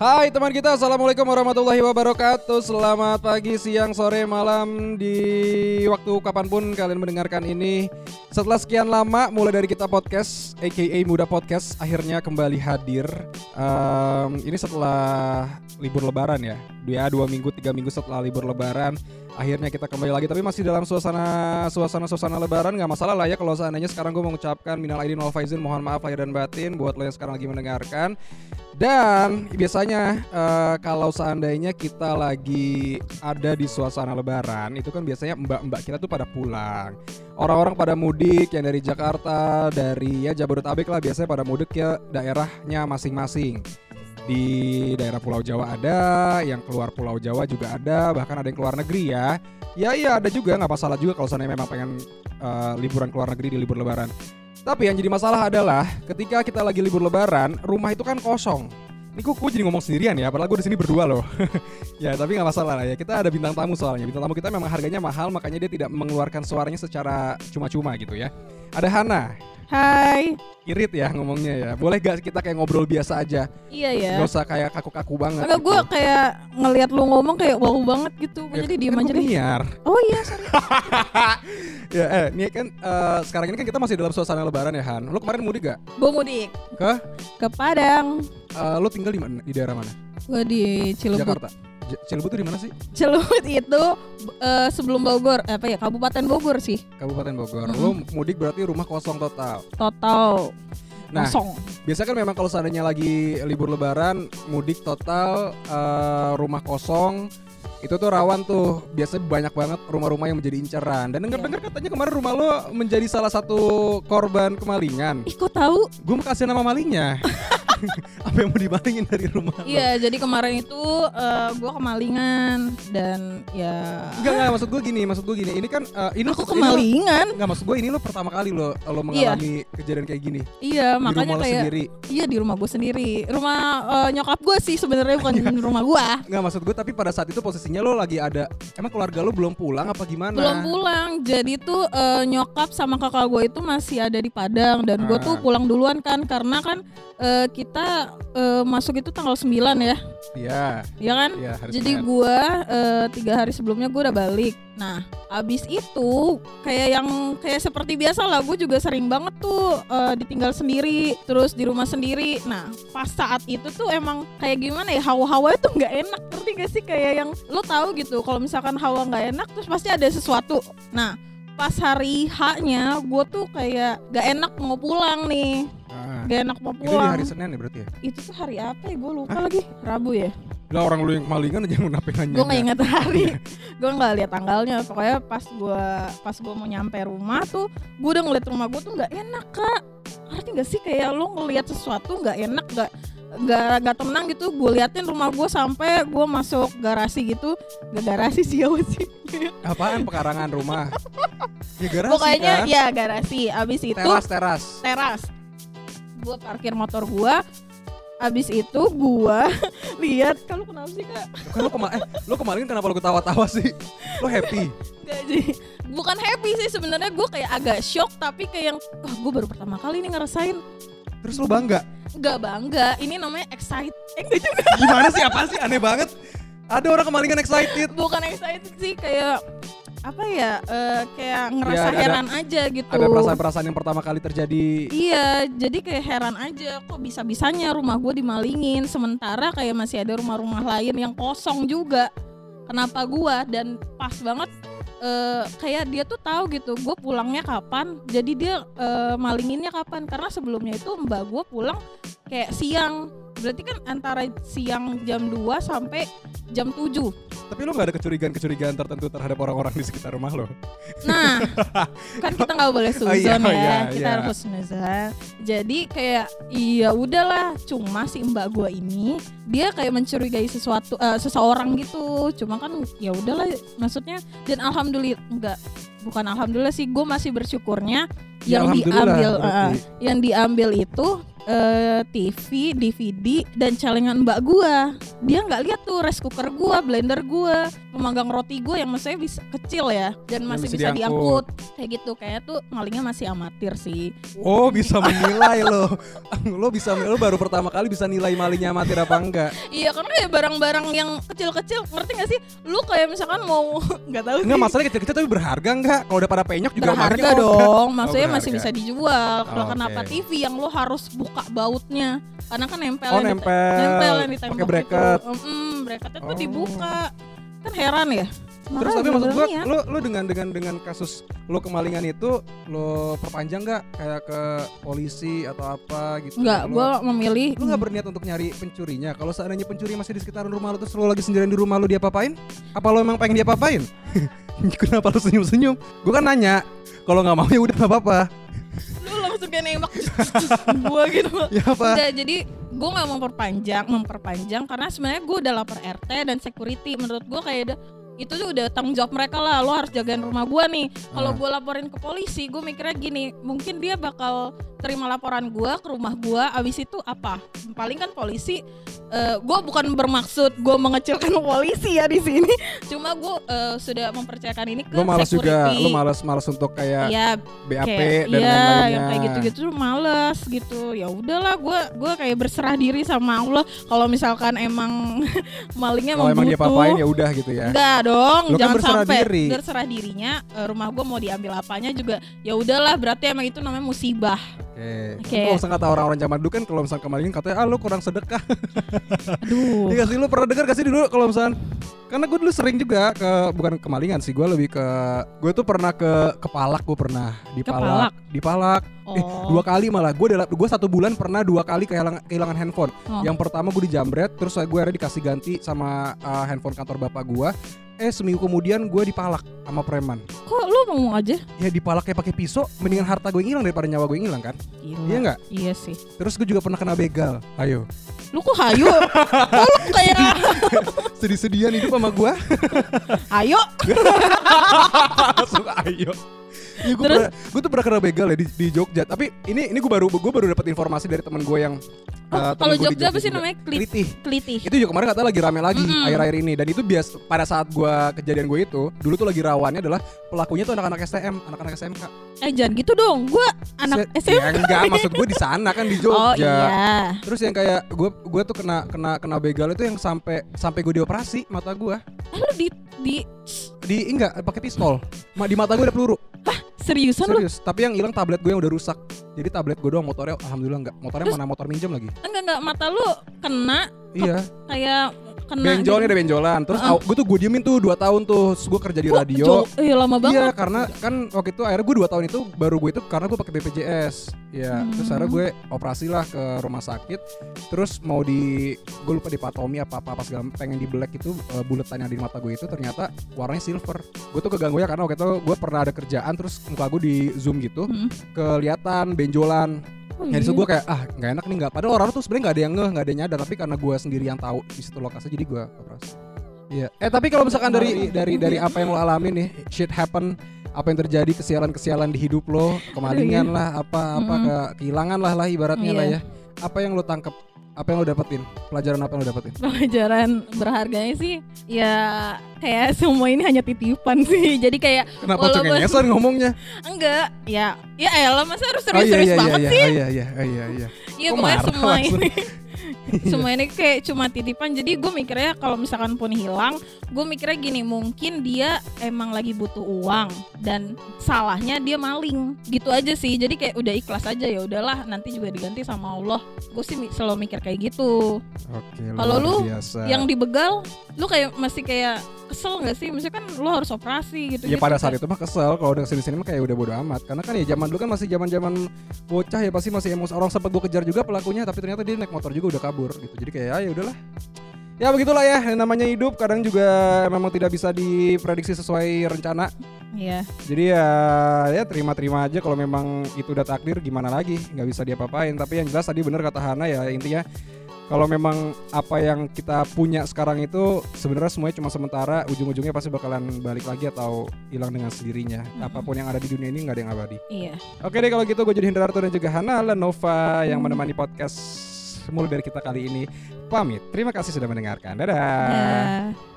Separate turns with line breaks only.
Hai teman kita, Assalamualaikum warahmatullahi wabarakatuh. Selamat pagi, siang, sore, malam. Di waktu kapan pun kalian mendengarkan ini Setelah sekian lama mulai dari kita podcast AKA Muda Podcast Akhirnya kembali hadir. Um, Ini setelah libur lebaran ya Dua, dua minggu, tiga minggu setelah libur lebaran akhirnya kita kembali lagi. Tapi masih dalam suasana suasana suasana lebaran nggak masalah lah ya kalau seandainya sekarang gue mengucapkan minal aidin wal faizin mohon maaf lahir dan batin buat lo yang sekarang lagi mendengarkan. Dan biasanya uh, kalau seandainya kita lagi ada di suasana lebaran itu kan biasanya mbak-mbak kita tuh pada pulang. Orang-orang pada mudik yang dari Jakarta dari ya Jabodetabek lah biasanya pada mudik ya daerahnya masing-masing di daerah Pulau Jawa ada, yang keluar Pulau Jawa juga ada, bahkan ada yang keluar negeri ya. Ya iya ada juga nggak masalah juga kalau seandainya memang pengen uh, liburan keluar negeri di libur Lebaran. Tapi yang jadi masalah adalah ketika kita lagi libur Lebaran, rumah itu kan kosong. Ini kok jadi ngomong sendirian ya, padahal gue di sini berdua loh. ya tapi nggak masalah lah ya. Kita ada bintang tamu soalnya. Bintang tamu kita memang harganya mahal, makanya dia tidak mengeluarkan suaranya secara cuma-cuma gitu ya. Ada Hana.
Hai.
Irit ya ngomongnya ya. Boleh gak kita kayak ngobrol biasa aja?
Iya ya.
Gak usah kayak kaku-kaku banget.
Enggak, gitu. gue kayak ngelihat lu ngomong kayak wow banget gitu. Ya, jadi diem
kan
aja deh.
Oh
iya, sorry.
ya, eh, ini kan uh, sekarang ini kan kita masih dalam suasana lebaran ya Han. Lu kemarin mudik gak?
Gue mudik.
Ke?
Ke Padang.
Uh, lu tinggal di mana? Di daerah mana?
Gue di Cilebut.
Jakarta. Cilebut itu di mana sih?
Cilebut itu uh, sebelum Bogor, apa ya? Kabupaten Bogor sih.
Kabupaten Bogor. Mm -hmm. Lu mudik berarti rumah kosong total.
Total.
Nah, kosong. biasa kan memang kalau seandainya lagi libur lebaran, mudik total uh, rumah kosong itu tuh rawan tuh biasanya banyak banget rumah-rumah yang menjadi inceran dan dengar-dengar katanya kemarin rumah lo menjadi salah satu korban kemalingan.
Ih kok tahu?
Gue mau kasih nama malingnya. apa yang mau dimalingin dari rumah
Iya, jadi kemarin itu uh, eh, gue kemalingan dan ya.
Enggak enggak maksud gue gini, maksud gue gini. Ini kan uh, ini
aku kemalingan.
Enggak maksud gue ini lo pertama kali lo lo mengalami iya. kejadian kayak gini.
Iya, di makanya rumah kayak sendiri. Iya di rumah gue sendiri. Rumah uh, nyokap gue sih sebenarnya bukan rumah gue.
Enggak maksud gue tapi pada saat itu posisinya lo lagi ada emang keluarga lo belum pulang apa gimana?
Belum pulang. Jadi tuh uh, nyokap sama kakak gue itu masih ada di Padang dan ah. gue tuh pulang duluan kan karena kan uh, kita uh, masuk itu tanggal 9 ya.
Iya.
Iya kan?
Ya,
Jadi gue uh, tiga hari sebelumnya gue udah balik. Nah, abis itu kayak yang kayak seperti biasa lah, gue juga sering banget tuh uh, ditinggal sendiri, terus di rumah sendiri. Nah, pas saat itu tuh emang kayak gimana ya hawa-hawa itu nggak enak, ngerti gak sih kayak yang lo tahu gitu, kalau misalkan hawa nggak enak, terus pasti ada sesuatu. Nah, pas hari H-nya gue tuh kayak gak enak mau pulang nih. Gak enak mau pulang
itu di hari Senin ya berarti ya?
Itu tuh hari apa ya? Gue lupa Hah? lagi. Rabu ya?
Lah orang lu yang kemalingan aja mau nape nanya
gue gak inget hari. Gue gak lihat tanggalnya. Pokoknya pas gue pas gue mau nyampe rumah tuh gue udah ngeliat rumah gue tuh gak enak kak. Arti gak sih? Kayak lu ngeliat sesuatu gak enak gak gak gak tenang gitu. Gue liatin rumah gue sampai gue masuk garasi gitu. Gak garasi sih ya sih?
Apaan pekarangan rumah? Ya garasi
pokoknya
kan?
ya garasi. Abis itu
teras teras.
Teras gue parkir motor gue Abis itu gue lihat kalau kenapa sih kak?
Kan lo kemarin, eh, lo kemarin kenapa lo ketawa-tawa sih? Lo happy?
Gak jadi, bukan happy sih sebenarnya gue kayak agak shock tapi kayak yang, wah gue baru pertama kali nih ngerasain.
Terus lo bangga?
Gak bangga, ini namanya excited. Eh enggak juga.
Gimana sih? Apa sih? Aneh banget. Ada orang kemalingan excited.
Bukan excited sih, kayak apa ya uh, kayak ngerasa ya, heran aja gitu.
ada perasaan-perasaan yang pertama kali terjadi.
Iya jadi kayak heran aja kok bisa bisanya rumah gue dimalingin sementara kayak masih ada rumah-rumah lain yang kosong juga. Kenapa gue dan pas banget uh, kayak dia tuh tahu gitu gue pulangnya kapan? Jadi dia uh, malinginnya kapan? Karena sebelumnya itu mbak gue pulang kayak siang. Berarti kan antara siang jam 2 sampai jam 7
tapi lo gak ada kecurigaan-kecurigaan tertentu terhadap orang-orang di sekitar rumah lo?
Nah, kan kita nggak boleh suzon oh, iya, ya, iya, kita iya. harus nuzon. Jadi kayak iya udahlah, cuma si mbak gua ini dia kayak mencurigai sesuatu uh, seseorang gitu. Cuma kan ya udahlah, maksudnya dan alhamdulillah enggak bukan alhamdulillah sih gue masih bersyukurnya ya, yang diambil uh, yang diambil itu eh, TV, DVD dan celengan mbak gua. Dia nggak lihat tuh rice cooker gua, blender gua, pemanggang roti gua yang maksudnya bisa kecil ya dan masih
bisa
bisa,
diangkut.
diangkut. Kayak gitu kayak tuh malingnya masih amatir sih.
Oh bisa menilai lo Lo bisa Lo baru pertama kali bisa nilai malingnya amatir apa enggak
Iya karena kayak barang-barang yang kecil-kecil ngerti gak sih? Lu kayak misalkan mau nggak tahu
Enggak
sih.
masalahnya kecil-kecil tapi berharga enggak Kalau udah pada penyok juga
berharga dong, maksudnya
Oh,
masih bisa dijual. Kalau
Oh,
kenapa. TV yang lu harus buka bautnya? Karena kan nempel
Oh
di-
nempel
nempel yang di tembok
Pakai bracket
Itu. Mm, bracketnya tuh
Oh.
dibuka. Kan heran ya.
Terus tapi maksud gua
barang-barangnya.
lo lo dengan dengan dengan kasus lo kemalingan itu lo perpanjang nggak kayak ke polisi atau apa gitu?
Enggak, gua memilih
Lu gak berniat untuk nyari pencurinya? Kalau seandainya pencuri masih di sekitaran rumah lu terus lu lagi sendirian di rumah lu dia apain? Apa lu emang pengen dia apain? Kenapa lu senyum-senyum? Gue kan nanya. Kalau nggak mau ya udah nggak apa-apa.
Langsung kayak nembak gua gitu.
Ya apa?
Enggak, jadi gue nggak memperpanjang, memperpanjang karena sebenarnya gue udah lapor RT dan security. Menurut gue kayak udah itu tuh udah tanggung jawab mereka lah. Lo harus jagain rumah gue nih. Kalau
Ah.
gue laporin ke polisi, gue mikirnya gini, mungkin dia bakal terima laporan gue ke rumah gue. Abis itu apa? Paling kan polisi. gue bukan bermaksud gue mengecilkan polisi ya di sini. Cuma gue eh, sudah mempercayakan ini ke
Lu malas juga, lu malas malas untuk kayak
Iya,
BAP
kayak
dan
iya,
lain-lainnya.
yang kayak gitu-gitu tuh males gitu ya udahlah gue gue kayak berserah diri sama Allah kalau misalkan emang malingnya
Kalau emang dia apain ya udah gitu ya.
enggak dong
Lu kan
jangan
berserah
sampai
diri.
berserah dirinya eh, rumah gue mau diambil apanya juga ya udahlah berarti emang itu namanya musibah.
Oke. Kalau misalnya kata orang-orang zaman dulu kan kalau misalnya kemalingan katanya ah lu kurang sedekah.
aduh.
Iya sih lu pernah dengar gak sih dulu kalau misalnya karena gue dulu sering juga ke bukan kemalingan sih gue lebih ke gue tuh pernah ke kepalak gue pernah di palak. Di palak. Eh,
oh.
dua kali malah gue dalam gue satu bulan pernah dua kali kehilangan kehilangan handphone.
Oh.
yang pertama gue dijambret terus gue akhirnya dikasih ganti sama uh, handphone kantor bapak gue eh seminggu kemudian gue dipalak sama preman.
Kok lu ngomong aja?
Ya dipalak kayak pakai pisau mendingan harta gue ngilang daripada nyawa gue ngilang kan?
Gila.
iya nggak?
Iya sih.
Terus gue juga pernah kena begal. Ayo.
Lu kok hayu kok lu kayak
sedih-sedihan hidup sama gue
ayo.
Langsung ayo. Ya, gue,
Terus?
pernah, gue tuh pernah kena begal ya di, di Jogja. Tapi ini ini gue baru gue baru dapat informasi dari teman gue yang uh,
kalau
gue
Jogja apa sih namanya? Klit- teliti
itu juga kemarin katanya lagi rame lagi akhir-akhir ini. Dan itu bias pada saat gua kejadian gue itu dulu tuh lagi rawannya adalah pelakunya tuh anak-anak STM anak-anak SMK
eh jangan gitu dong. Gue anak
Se-
SMP
ya enggak maksud gue di sana kan di Jogja.
Oh iya.
terus yang kayak gue gue tuh kena kena kena begal itu yang sampai sampai gue dioperasi mata gue
Eh, lu di di
di enggak pakai pistol. Ma- di mata gue ada peluru
seriusan lu?
serius tapi yang hilang tablet gue yang udah rusak. Jadi tablet gue doang motornya alhamdulillah enggak motornya
Terus-
mana motor minjem lagi.
Enggak enggak mata lu kena
iya.
kayak kena
benjolnya
gitu.
ada benjolan terus
Heeh.
gue tuh gue diemin tuh 2 tahun tuh terus gue kerja di radio
eh lama
Iya
banget.
karena kan waktu itu akhirnya gue dua tahun itu baru gue itu karena gue pakai BPJS ya
Hmm.
terus akhirnya gue operasi lah ke rumah sakit terus mau di gue lupa dipatomi apa apa pas segala pengen di black itu uh, buletan yang di mata gue itu ternyata warnanya silver gue tuh keganggu ya karena waktu itu gue pernah ada kerjaan terus muka gue di zoom gitu
Hmm.
kelihatan benjolan
Oh,
ya
iya.
gue kayak ah nggak enak nih nggak padahal orang tuh sebenarnya nggak ada yang ngeh nggak ada yang nyadar tapi karena gue sendiri yang tahu di situ lokasi jadi gue operasi Iya. Eh tapi kalau misalkan dari dari dari apa yang lo alami nih, shit happen, apa yang terjadi kesialan-kesialan di hidup lo, kemalingan lah, apa apa ke kehilangan lah lah ibaratnya lah
Iya.
ya. Apa yang lo tangkep? Apa yang lo dapetin? Pelajaran apa yang lo dapetin?
pelajaran berharganya sih ya kayak semua ini hanya titipan sih. Jadi kayak
Kenapa
Walaupun-
cengengesan ngomongnya?
enggak ya ya elah masa harus
Oh iya
serius-serius
iya iya
banget
iya
sih?
iya iya iya iya iya.
Iya pokoknya
marah
semua
langsung?
ini semua ini kayak cuma titipan. Jadi gue mikirnya kalau misalkan pun hilang gue mikirnya gini mungkin dia emang lagi butuh uang dan salahnya dia maling. Gitu aja sih. Jadi kayak udah ikhlas aja ya udahlah nanti juga diganti sama Allah. Gue sih selalu mikir kayak gitu. Kalau lu
biasa.
yang dibegal lu kayak masih kayak kesel nggak sih? Maksudnya kan lu harus operasi gitu.
Ya pada saat itu mah kesel. Kalau udah sini sini mah kayak udah bodo amat. Karena kan ya zaman dulu kan masih zaman zaman bocah ya pasti masih emosi. Orang sempat gue kejar juga pelakunya tapi ternyata dia naik motor juga udah kabur kabur gitu. Jadi kayak ah, ya udahlah. Ya begitulah ya. Namanya hidup kadang juga memang tidak bisa diprediksi sesuai rencana.
Iya.
Jadi ya ya terima-terima aja kalau memang itu udah takdir gimana lagi? Nggak bisa diapa-apain. Tapi yang jelas tadi bener kata Hana ya intinya kalau memang apa yang kita punya sekarang itu sebenarnya semuanya cuma sementara ujung-ujungnya pasti bakalan balik lagi atau hilang dengan sendirinya.
Mm-hmm.
apa pun yang ada di dunia ini nggak ada yang abadi.
Iya.
Oke deh kalau gitu gue jadi Hendra Arto dan juga Hana Lenova yang mm. menemani podcast mulai dari kita kali ini. Pamit. Terima kasih sudah mendengarkan. Dadah.
Dadah.